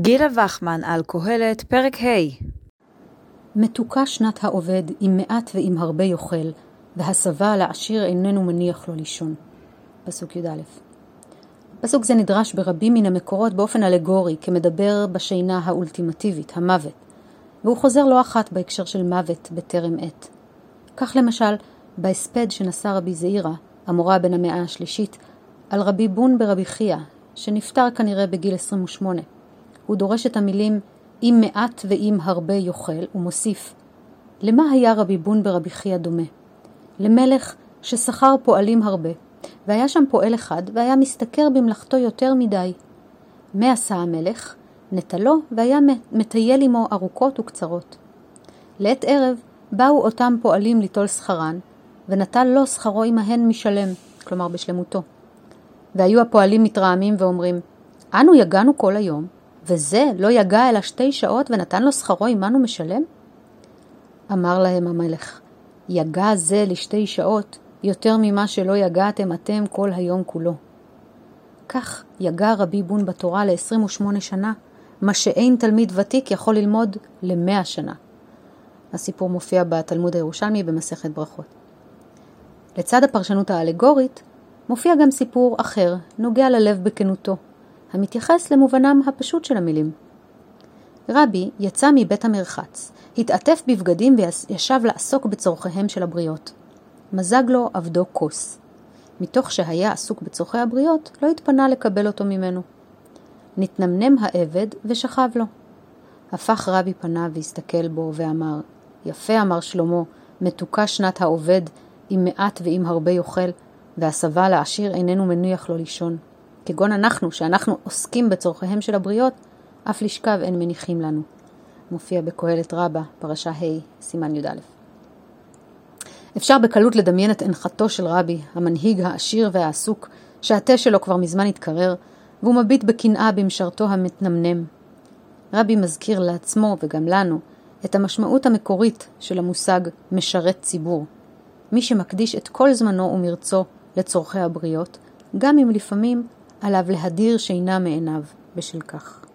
גילה וחמן על קהלת, פרק ה' מתוקה שנת העובד, אם מעט ואם הרבה יאכל, והשבע לעשיר איננו מניח לו לישון. פסוק י"א. פסוק זה נדרש ברבים מן המקורות באופן אלגורי, כמדבר בשינה האולטימטיבית, המוות, והוא חוזר לא אחת בהקשר של מוות בטרם עת. כך למשל, בהספד שנשא רבי זעירא, המורה בן המאה השלישית, על רבי בון ברבי חייא, שנפטר כנראה בגיל 28. הוא דורש את המילים אם מעט ואם הרבה יאכל, ומוסיף למה היה רבי בון ברבי חייא דומה? למלך ששכר פועלים הרבה, והיה שם פועל אחד, והיה משתכר במלאכתו יותר מדי. מה עשה המלך? נטלו, והיה מטייל עמו ארוכות וקצרות. לעת ערב באו אותם פועלים ליטול שכרן, ונטל לו שכרו עמהן משלם, כלומר בשלמותו. והיו הפועלים מתרעמים ואומרים, אנו יגענו כל היום, וזה לא יגע אלא שתי שעות ונתן לו שכרו עמנו משלם? אמר להם המלך, יגע זה לשתי שעות יותר ממה שלא יגעתם אתם כל היום כולו. כך יגע רבי בון בתורה ל-28 שנה, מה שאין תלמיד ותיק יכול ללמוד ל-100 שנה. הסיפור מופיע בתלמוד הירושלמי במסכת ברכות. לצד הפרשנות האלגורית, מופיע גם סיפור אחר, נוגע ללב בכנותו, המתייחס למובנם הפשוט של המילים. רבי יצא מבית המרחץ, התעטף בבגדים וישב לעסוק בצורכיהם של הבריות. מזג לו עבדו כוס. מתוך שהיה עסוק בצורכי הבריות, לא התפנה לקבל אותו ממנו. נתנמנם העבד ושכב לו. הפך רבי פניו והסתכל בו ואמר, יפה אמר שלמה, מתוקה שנת העובד, אם מעט ואם הרבה יאכל, והשבע לעשיר איננו מניח לו לישון. כגון אנחנו, שאנחנו עוסקים בצורכיהם של הבריות, אף לשכב אין מניחים לנו. מופיע בקהלת רבה, פרשה ה', סימן י"א. אפשר בקלות לדמיין את הנחתו של רבי, המנהיג העשיר והעסוק, שהתה שלו כבר מזמן התקרר, והוא מביט בקנאה במשרתו המתנמנם. רבי מזכיר לעצמו וגם לנו את המשמעות המקורית של המושג משרת ציבור. מי שמקדיש את כל זמנו ומרצו לצורכי הבריות, גם אם לפעמים עליו להדיר שינה מעיניו בשל כך.